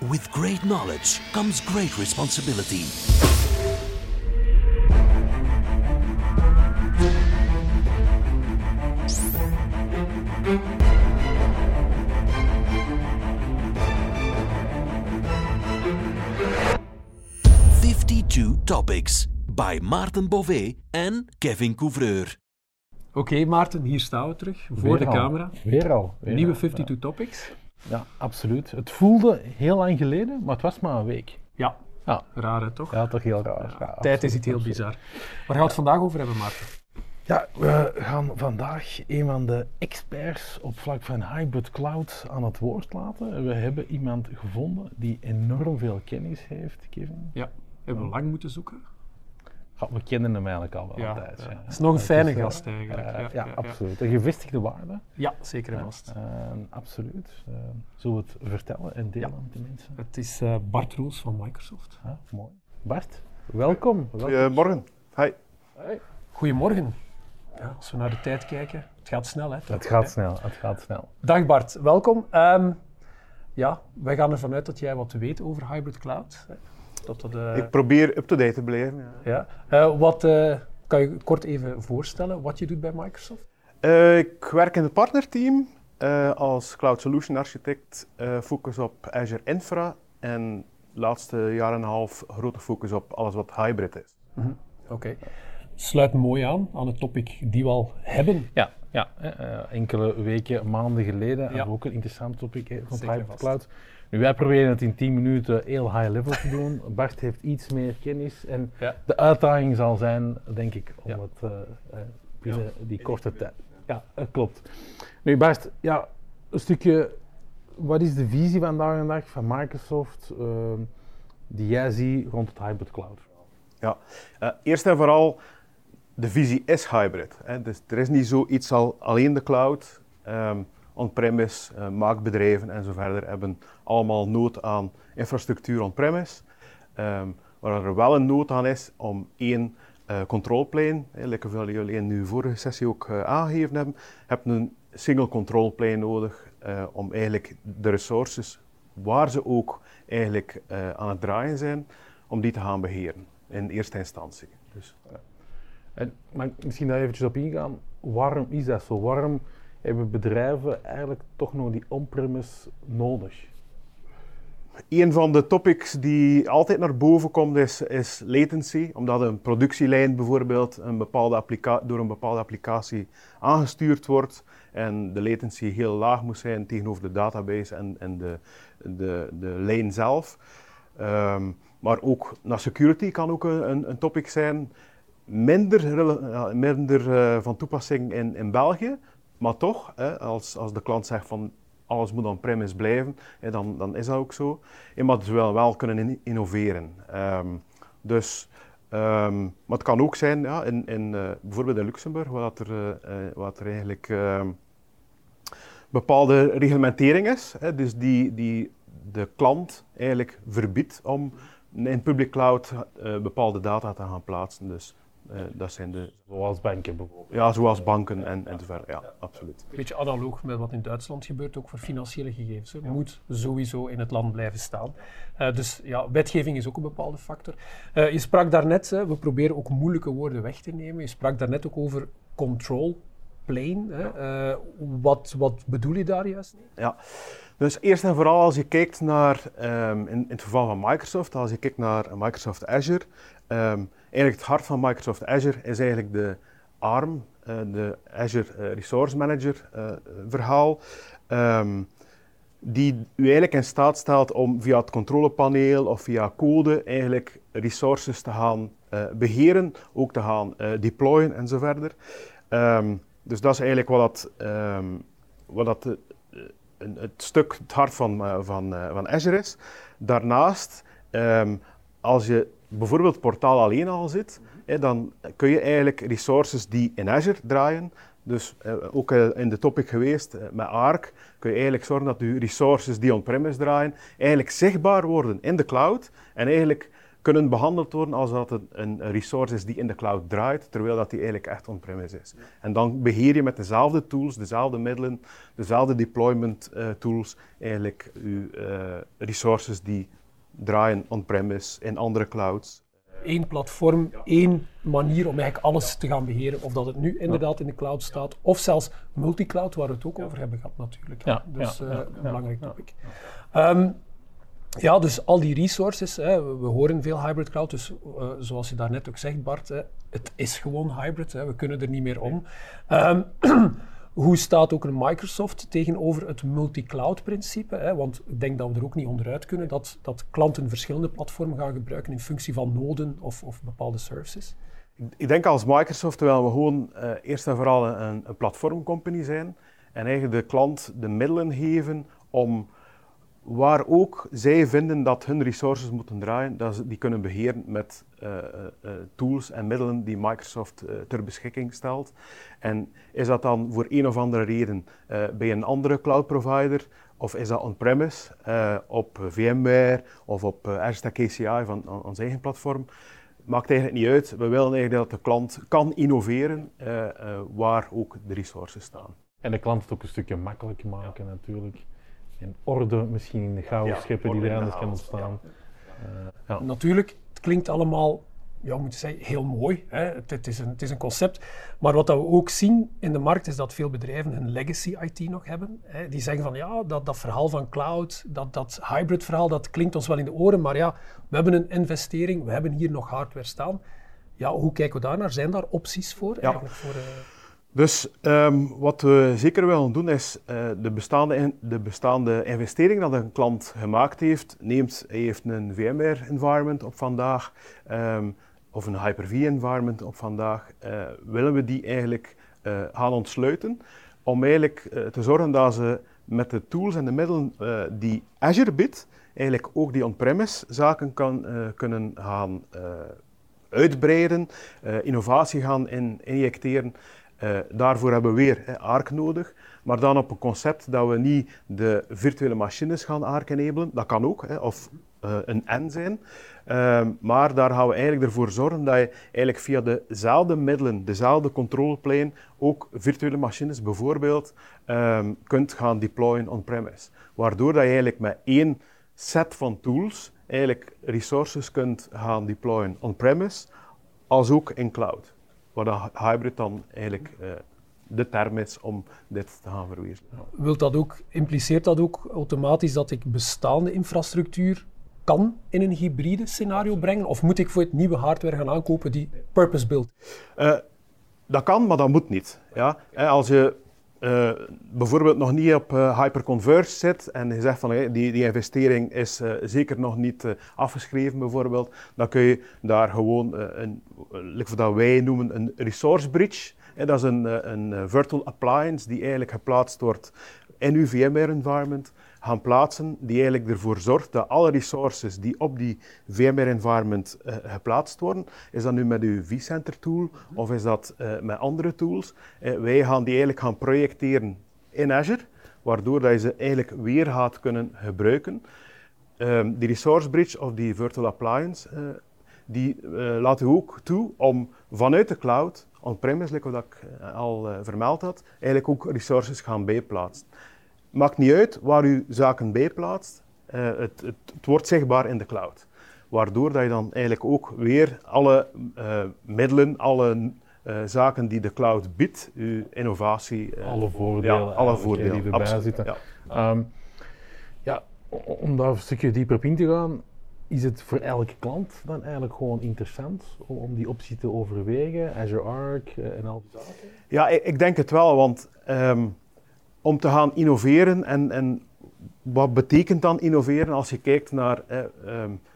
With great knowledge comes great responsibility. Fifty-two topics by Maarten Bové en Kevin Couvreur. Oké, Maarten, hier staan we terug voor de Weer al. camera. Weer al. weer Nieuwe al. 52 Topics. Ja, absoluut. Het voelde heel lang geleden, maar het was maar een week. Ja, Ja, raar hè, toch? ja toch heel raar. Ja, Tijd absoluut, is iets heel absoluut. bizar. Waar gaan we het vandaag over hebben, Maarten? Ja, we gaan vandaag een van de experts op vlak van hybrid cloud aan het woord laten. We hebben iemand gevonden die enorm veel kennis heeft, Kevin. Ja, hebben we lang moeten zoeken. Ja, we kennen hem eigenlijk al wel Ja, een tijdje, ja. Het is nog een fijne gast eigenlijk. eh, Ja, ja, ja, ja. absoluut. Een gevestigde waarde. Ja, zeker en vast. eh, absoluut. Eh, zullen we het vertellen en delen met de mensen? Het is eh, Bart Roels van Microsoft. Ja, mooi. Bart, welkom. welkom. Goedemorgen. Hi. Goedemorgen. Ja, als we naar de tijd kijken, het gaat snel hè. Het gaat snel, het gaat snel. Dag Bart, welkom. Ehm, ja, wij gaan ervan uit dat jij wat weet over hybrid cloud. Dat dat, eh, Ik probeer up-to-date te blijven. Ja. ja. Eh, wat eh, kan je kort even voorstellen wat je doet bij Microsoft? Eh, ik werk in het partnerteam eh, als Cloud Solution Architect. eh, focus op Azure Infra en de laatste jaar en een half grote focus op alles wat hybrid is. Oké. Sluit mooi aan aan het topic die we al hebben. Ja, ja enkele weken, maanden geleden hadden we ook een interessant topic van vast. Cloud. Nu, wij proberen het in 10 minuten heel high level te doen. Bart heeft iets meer kennis en Ja. de uitdaging zal zijn, denk ik, om Ja. het eh, eh, binnen die korte tijd. Ja, dat klopt. Nu, Bart, ja, een stukje, wat is de visie vandaag de dag van Microsoft ehm, die jij ziet rond het hybrid cloud? Ja. Eh, eerst en vooral, de visie is hybrid. Hè. Dus er is niet zoiets al alleen de cloud. Ehm, on-premise, eh, maakbedrijven en zo verder hebben allemaal nood aan infrastructuur on-premise. Ehm, waar er wel een nood aan is om één eh control plane, jullie in uw vorige sessie ook eh, aangegeven hebben, heb een single control plane nodig om eigenlijk de resources, waar ze ook eigenlijk aan het draaien zijn, om die te gaan beheren in eerste instantie. Dus, En, maar misschien daar eventjes op ingaan. Waarom is dat zo? Waarom hebben bedrijven eigenlijk toch nog die on-premise nodig? Een van de topics die altijd naar boven komt is, latency, omdat een productielijn bijvoorbeeld een bepaalde door een bepaalde applicatie aangestuurd wordt en de latency heel laag moet zijn tegenover de database en, en de, de, de lijn zelf. Ehm, maar ook naar security kan ook een, een, topic zijn. Minder, minder eh, van toepassing in, in België, maar toch, hè, als, als de klant zegt van alles moet on-premise blijven, hè, dan, dan is dat ook zo. Maar ze willen wel kunnen in- innoveren. Ehm, dus, ehm, maar het kan ook zijn, ja, in, in, eh, bijvoorbeeld in Luxemburg, waar er, eh, eh, dat er eigenlijk ehm, bepaalde reglementering is, hè, dus die, die de klant eigenlijk verbiedt om in public cloud bepaalde data te gaan plaatsen. Dus eh, dat zijn de, Zoals banken bijvoorbeeld. ja, zoals banken en, en zo verder. Ja, absoluut. Een beetje analoog met wat in Duitsland gebeurt, ook voor financiële gegevens. hè. Moet sowieso in het land blijven staan. Eh, dus ja, wetgeving is ook een bepaalde factor. Eh, je sprak daarnet, hè, we proberen ook moeilijke woorden weg te nemen. Je sprak daarnet ook over control plane. Hè. Eh, wat, wat bedoel je daar juist? Ja, dus eerst en vooral als je kijkt naar, ehm, in, het geval van Microsoft, als je kijkt naar Microsoft Azure, ehm, eigenlijk het hart van Microsoft Azure is eigenlijk de ARM, eh, de Azure eh, Resource Manager eh, verhaal, ehm, die u eigenlijk in staat stelt om via het controlepaneel of via code eigenlijk resources te gaan eh, beheren, ook te gaan deployen en zo verder. Ehm, dus dat is eigenlijk wat dat, ehm, wat dat de, een- het stuk, het hart van, eh, van, eh, van Azure is. Daarnaast, ehm, als je bijvoorbeeld portaal alleen al zit, dan kun je eigenlijk resources die in Azure draaien, dus eh, ook eh, in de topic geweest eh, met Arc, kun je eigenlijk zorgen dat je resources die on-premise draaien, eigenlijk zichtbaar worden in de cloud en eigenlijk kunnen behandeld worden als dat een, een resource is die in de cloud draait, terwijl dat die eigenlijk echt on-premise is. En dan beheer je met dezelfde tools, dezelfde middelen, dezelfde deployment uh, tools, eigenlijk je uh, resources die draaien on-premise in andere clouds. Eén platform, één manier om eigenlijk alles te gaan beheren. Of dat het nu inderdaad in de cloud staat, of zelfs multicloud, waar we het ook over hebben gehad natuurlijk. Ja, dus ja, uh, ja, een ja, belangrijk ja. topic. Ehm, ja, dus al die resources, hè, we, horen veel hybrid cloud, dus uh, zoals je daarnet ook zegt Bart, hè, het is gewoon hybrid, hè, we kunnen er niet meer om. Um, hoe staat ook een Microsoft tegenover het multi-cloud principe? Hè? Want ik denk dat we er ook niet onderuit kunnen dat, dat klanten verschillende platformen gaan gebruiken in functie van noden of, of bepaalde services. Ik denk als Microsoft willen we gewoon uh, eerst en vooral een, een platformcompany zijn en eigenlijk de klant de middelen geven om waar ook zij vinden dat hun resources moeten draaien, dat ze die kunnen beheren met uh, uh, tools en middelen die Microsoft ter beschikking stelt. En is dat dan voor een of andere reden bij een andere cloud provider, of is dat on-premise op VMware of op Azure ACI van ons eigen platform? Maakt eigenlijk niet uit. We willen eigenlijk dat de klant kan innoveren waar ook de resources staan. En de klant het ook een stukje makkelijker maken natuurlijk en orde misschien in de chaos Ja, scheppen die er in de anders kan ontstaan. Eh, ja. Natuurlijk, het klinkt allemaal, ja, we moeten zeggen, heel mooi. Hè? Het, het, is een, het is een concept. Maar wat dat we ook zien in de markt is dat veel bedrijven een legacy IT nog hebben. Hè? Die zeggen van ja, dat, dat verhaal van cloud, dat, dat hybrid verhaal, dat klinkt ons wel in de oren. Maar ja, we hebben een investering, we hebben hier nog hardware staan. Ja, hoe kijken we daar naar? Zijn daar opties voor? Eigenlijk voor uh, Dus um, wat we zeker willen doen is uh, de, bestaande de bestaande investering dat een klant gemaakt heeft, neemt, hij heeft een VMware environment op vandaag um, of een Hyper-V environment op vandaag, uh, willen we die eigenlijk uh, gaan ontsluiten om eigenlijk te zorgen dat ze met de tools en de middelen die Azure biedt, eigenlijk ook die on-premise zaken kan, kunnen gaan uitbreiden, innovatie gaan in, injecteren. Uh, daarvoor hebben we weer ARC nodig, maar dan op een concept dat we niet de virtuele machines gaan ARC enablen, dat kan ook, of uh, een N zijn, uh, maar daar gaan we eigenlijk ervoor zorgen dat je eigenlijk via dezelfde middelen, dezelfde controlplane, ook virtuele machines bijvoorbeeld um, kunt gaan deployen on-premise. Waardoor dat je eigenlijk met één set van tools eigenlijk resources kunt gaan deployen on-premise, als ook in cloud waar hybrid dan eigenlijk uh, de term is om dit te gaan verwezenlijken. Wilt dat ook, impliceert dat ook automatisch dat ik bestaande infrastructuur kan in een hybride scenario brengen? Of moet ik voor het nieuwe hardware gaan aankopen die purpose-built? Uh, dat kan, maar dat moet niet. Ja? Als je uh, bijvoorbeeld nog niet op uh, hyperconverged zit en je zegt van hey, die, die investering is uh, zeker nog niet afgeschreven bijvoorbeeld, dan kun je daar gewoon een, wat wij noemen een resource bridge. Hè, dat is een, een virtual appliance die eigenlijk geplaatst wordt in uw VMware environment gaan plaatsen, die eigenlijk ervoor zorgt dat alle resources die op die VMware environment uh, geplaatst worden, is dat nu met uw vCenter tool of is dat uh, met andere tools, uh, wij gaan die eigenlijk gaan projecteren in Azure, waardoor dat je ze eigenlijk weer gaat kunnen gebruiken. Um, die resource bridge of die virtual appliance, die laat u ook toe om vanuit de cloud, on-premise, wat ik al vermeld had, eigenlijk ook resources gaan bijplaatsen. Maakt niet uit waar u zaken bij plaatst, uh, het, het, het, wordt zichtbaar in de cloud. Waardoor dat je dan eigenlijk ook weer alle uh, middelen, alle uh, zaken die de cloud biedt, uw innovatie... alle voordelen, ja, alle voordelen die erbij zitten. Ja. Um, ja, om daar een stukje dieper op in te gaan, is het voor elke klant dan eigenlijk gewoon interessant om, om die optie te overwegen, Azure Arc en al die zaken? Ja, ik, ik denk het wel, want... Um, om te gaan innoveren. En, en wat betekent dan innoveren als je kijkt naar eh,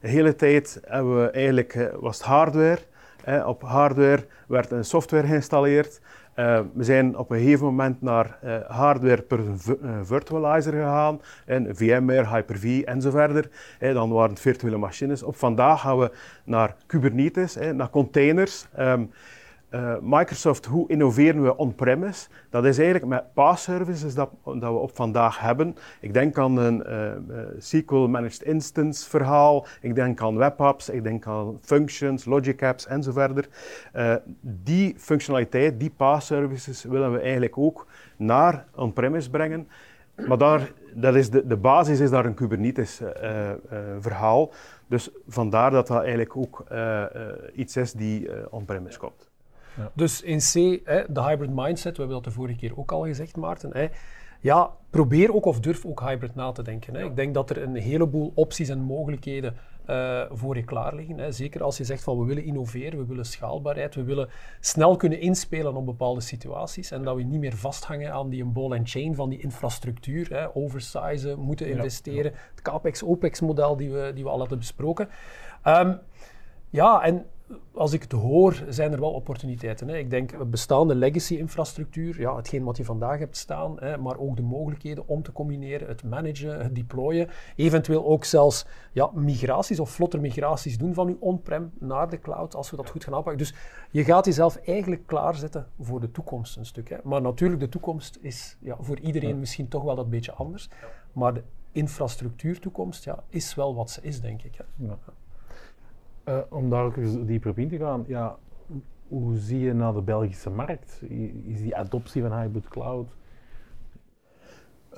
de hele tijd hebben we eigenlijk, eh, was het hardware. Eh, op hardware werd een software geïnstalleerd. Uh, we zijn op een gegeven moment naar uh, hardware per virtualizer gegaan, en VMware, Hyper-V en zo verder. Eh, dan waren het virtuele machines. Op vandaag gaan we naar Kubernetes, naar containers. Um, uh, Microsoft, hoe innoveren we on-premise? Dat is eigenlijk met PaaS-services dat, dat, we op vandaag hebben. Ik denk aan een uh, SQL Managed Instance verhaal, ik denk aan webapps, ik denk aan functions, logic apps en zo verder. Uh, die functionaliteit, die PaaS-services willen we eigenlijk ook naar on-premise brengen. Maar daar, dat is de, de basis is daar een Kubernetes-verhaal. dus vandaar dat dat eigenlijk ook iets is die on-premise komt. Dus in C, hè, de hybrid mindset, we hebben dat de vorige keer ook al gezegd, Maarten. Hè, ja, probeer ook of durf ook hybrid na te denken. Hè. Ik denk dat er een heleboel opties en mogelijkheden uh, voor je klaar liggen. Hè. Zeker als je zegt van we willen innoveren, we willen schaalbaarheid, we willen snel kunnen inspelen op bepaalde situaties en dat we niet meer vasthangen aan die ball and chain van die infrastructuur, hè, oversizen, moeten investeren, het CAPEX-OPEX-model die we, die we al hadden besproken. Um, ja, en als ik het hoor, zijn er wel opportuniteiten. Hè. Ik denk bestaande legacy-infrastructuur, ja, hetgeen wat je vandaag hebt staan, hè, maar ook de mogelijkheden om te combineren, het managen, het deployen, eventueel ook zelfs ja, migraties of vlotter migraties doen van je on-prem naar de cloud, als we dat goed gaan aanpakken. Dus je gaat jezelf eigenlijk klaarzetten voor de toekomst een stuk. Hè. Maar natuurlijk, de toekomst is ja, voor iedereen misschien toch wel dat beetje anders. Maar de infrastructuurtoekomst ja, is wel wat ze is, denk ik. Hè. Ja. Uh, om daar ook eens dieper op in te gaan, ja, hoe zie je naar de Belgische markt? Is die adoptie van hybrid cloud?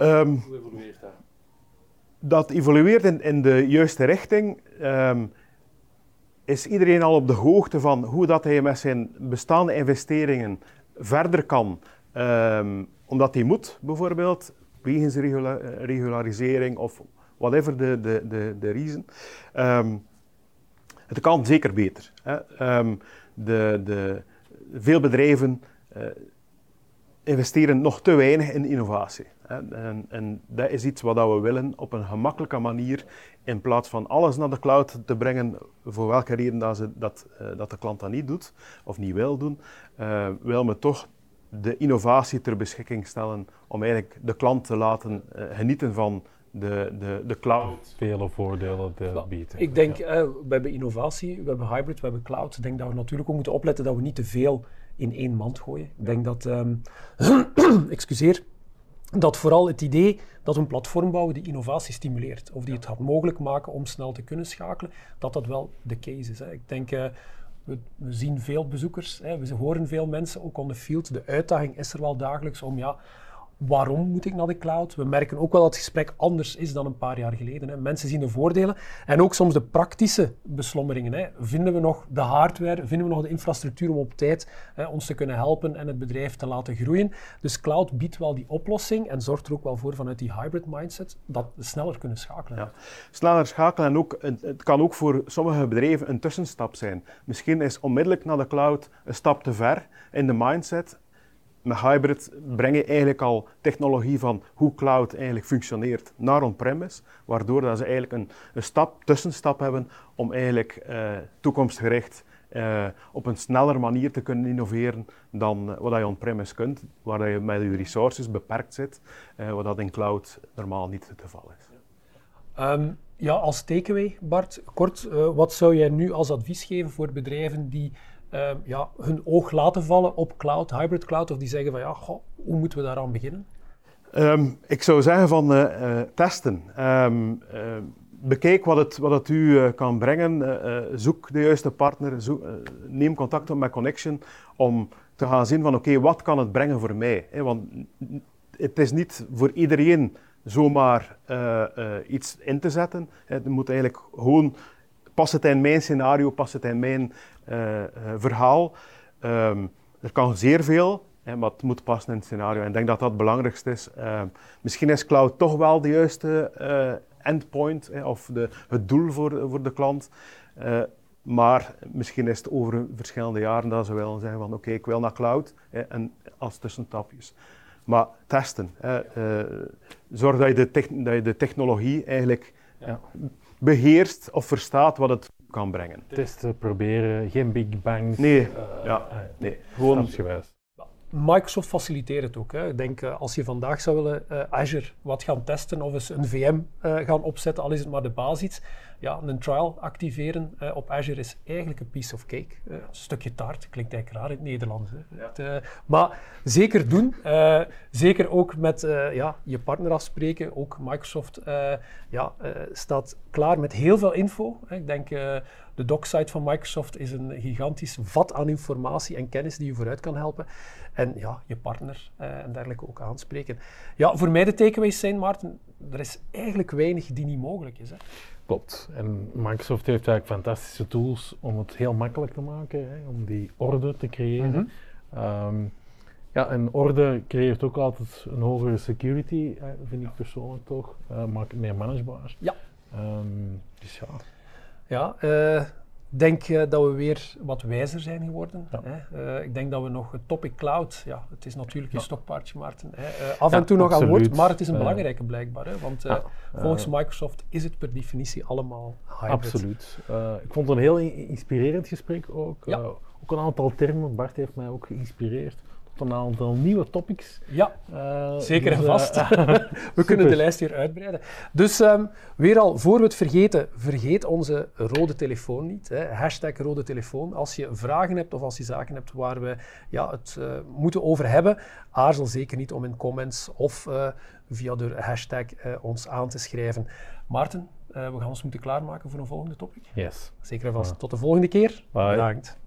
Um, hoe evolueert dat? Dat evolueert in, in de juiste richting. Um, is iedereen al op de hoogte van hoe dat hij met zijn bestaande investeringen verder kan? Um, omdat hij moet, bijvoorbeeld, wegens regula regularisering of whatever de, de, de, de reason. Het kan zeker beter. Hè. Um, de, de, veel bedrijven uh, investeren nog te weinig in innovatie. Hè. En, en, dat is iets wat we willen op een gemakkelijke manier, in plaats van alles naar de cloud te brengen, voor welke reden dat, ze, dat, uh, dat de klant dat niet doet of niet wil doen, uh, willen we toch de innovatie ter beschikking stellen om eigenlijk de klant te laten genieten van de, de, de cloud. Vele voordelen te bieden. Ik denk, eh, we hebben innovatie, we hebben hybrid, we hebben cloud. Ik denk dat we natuurlijk ook moeten opletten dat we niet te veel in één mand gooien. Ik denk dat, um, excuseer, dat vooral het idee dat we een platform bouwen die innovatie stimuleert, of die het gaat mogelijk maken om snel te kunnen schakelen, dat dat wel de case is. Hè. Ik denk, uh, we, we, zien veel bezoekers, hè, we horen veel mensen ook on the field. De uitdaging is er wel dagelijks om ja, waarom moet ik naar de cloud? We merken ook wel dat het gesprek anders is dan een paar jaar geleden. Hè. Mensen zien de voordelen en ook soms de praktische beslommeringen. Hè. Vinden we nog de hardware, vinden we nog de infrastructuur om op tijd hè, ons te kunnen helpen en het bedrijf te laten groeien? Dus cloud biedt wel die oplossing en zorgt er ook wel voor vanuit die hybrid mindset dat we sneller kunnen schakelen. Ja. Sneller schakelen en ook, het kan ook voor sommige bedrijven een tussenstap zijn. Misschien is onmiddellijk naar de cloud een stap te ver in de mindset met hybrid breng je eigenlijk al technologie van hoe cloud eigenlijk functioneert naar on-premise, waardoor dat ze eigenlijk een, een stap, tussenstap hebben om eigenlijk uh, toekomstgericht uh, op een snellere manier te kunnen innoveren dan uh, wat je on-premise kunt, waar je met je resources beperkt zit, wat dat in cloud normaal niet het geval is. Um, ja, als takeaway, Bart, kort, wat zou jij nu als advies geven voor bedrijven die uh, ja, hun oog laten vallen op cloud, hybrid cloud, of die zeggen van ja, hoe moeten we daaraan beginnen? Um, ik zou zeggen van uh, uh, testen. Um, bekijk wat het, wat het u kan brengen. zoek de juiste partner. Zoek, neem contact op met Connection om te gaan zien van oké, wat kan het brengen voor mij? Want het is niet voor iedereen zomaar iets in te zetten. Het moet eigenlijk gewoon past het in mijn scenario, past het in mijn uh, verhaal. Um, er kan zeer veel, hè, maar het moet passen in het scenario. En ik denk dat dat het belangrijkste is. Uh, misschien is cloud toch wel de juiste uh, endpoint hè, of de, het doel voor, voor de klant. maar misschien is het over verschillende jaren dat ze willen zeggen van oké, okay, ik wil naar cloud hè, en als tussentapjes. Maar testen. Hè, zorg dat je, de dat je de technologie eigenlijk ja. Beheerst of verstaat wat het kan brengen. Testen, proberen, geen big bangs. Nee, uh, ja, uh, nee. gewoon. Microsoft faciliteert het ook. Hè. Ik denk, uh, als je vandaag zou willen uh, Azure wat gaan testen of eens een VM uh, gaan opzetten, al is het maar de basis, ja, een trial activeren op Azure is eigenlijk een piece of cake. een stukje taart, klinkt eigenlijk raar in het Nederlands. Hè. Ja. Het, maar zeker doen. zeker ook met ja, je partner afspreken. Ook Microsoft ja, staat klaar met heel veel info. Hè. Ik denk de docsite van Microsoft is een gigantisch vat aan informatie en kennis die je vooruit kan helpen. En ja, je partner en dergelijke ook aanspreken. Ja, voor mij de takeaways zijn, Maarten, er is eigenlijk weinig die niet mogelijk is. Hè. Klopt. En Microsoft heeft eigenlijk fantastische tools om het heel makkelijk te maken, hè, om die orde te creëren. Mm -hmm. ja, en orde creëert ook altijd een hogere security, vind ik persoonlijk toch. Uh, maakt het meer managebaar. Ja. Um, dus ja. Ja, uh, denk uh, dat we weer wat wijzer zijn geworden. Ja. Hè? Uh, ik denk dat we nog het topic cloud, ja, het is natuurlijk ja. stokpaardje, Maarten. Hè? af en toe nog aan woord, maar het is een belangrijke blijkbaar. Hè? Want volgens Microsoft is het per definitie allemaal hybrid. Absoluut. ik vond het een heel inspirerend gesprek ook. ook een aantal termen, Bart heeft mij ook geïnspireerd een aantal nieuwe topics. Ja, uh, zeker en dus, vast. Uh, we kunnen de lijst hier uitbreiden. Dus um, weer al, voor we het vergeten, vergeet onze rode telefoon niet. Hè. Hashtag rode telefoon. Als je vragen hebt of als je zaken hebt waar we ja, het uh, moeten over hebben, aarzel zeker niet om in comments of via de hashtag ons aan te schrijven. Maarten, we gaan ons moeten klaarmaken voor een volgende topic. Yes. Zeker en vast. Tot de volgende keer. Bye. Bedankt.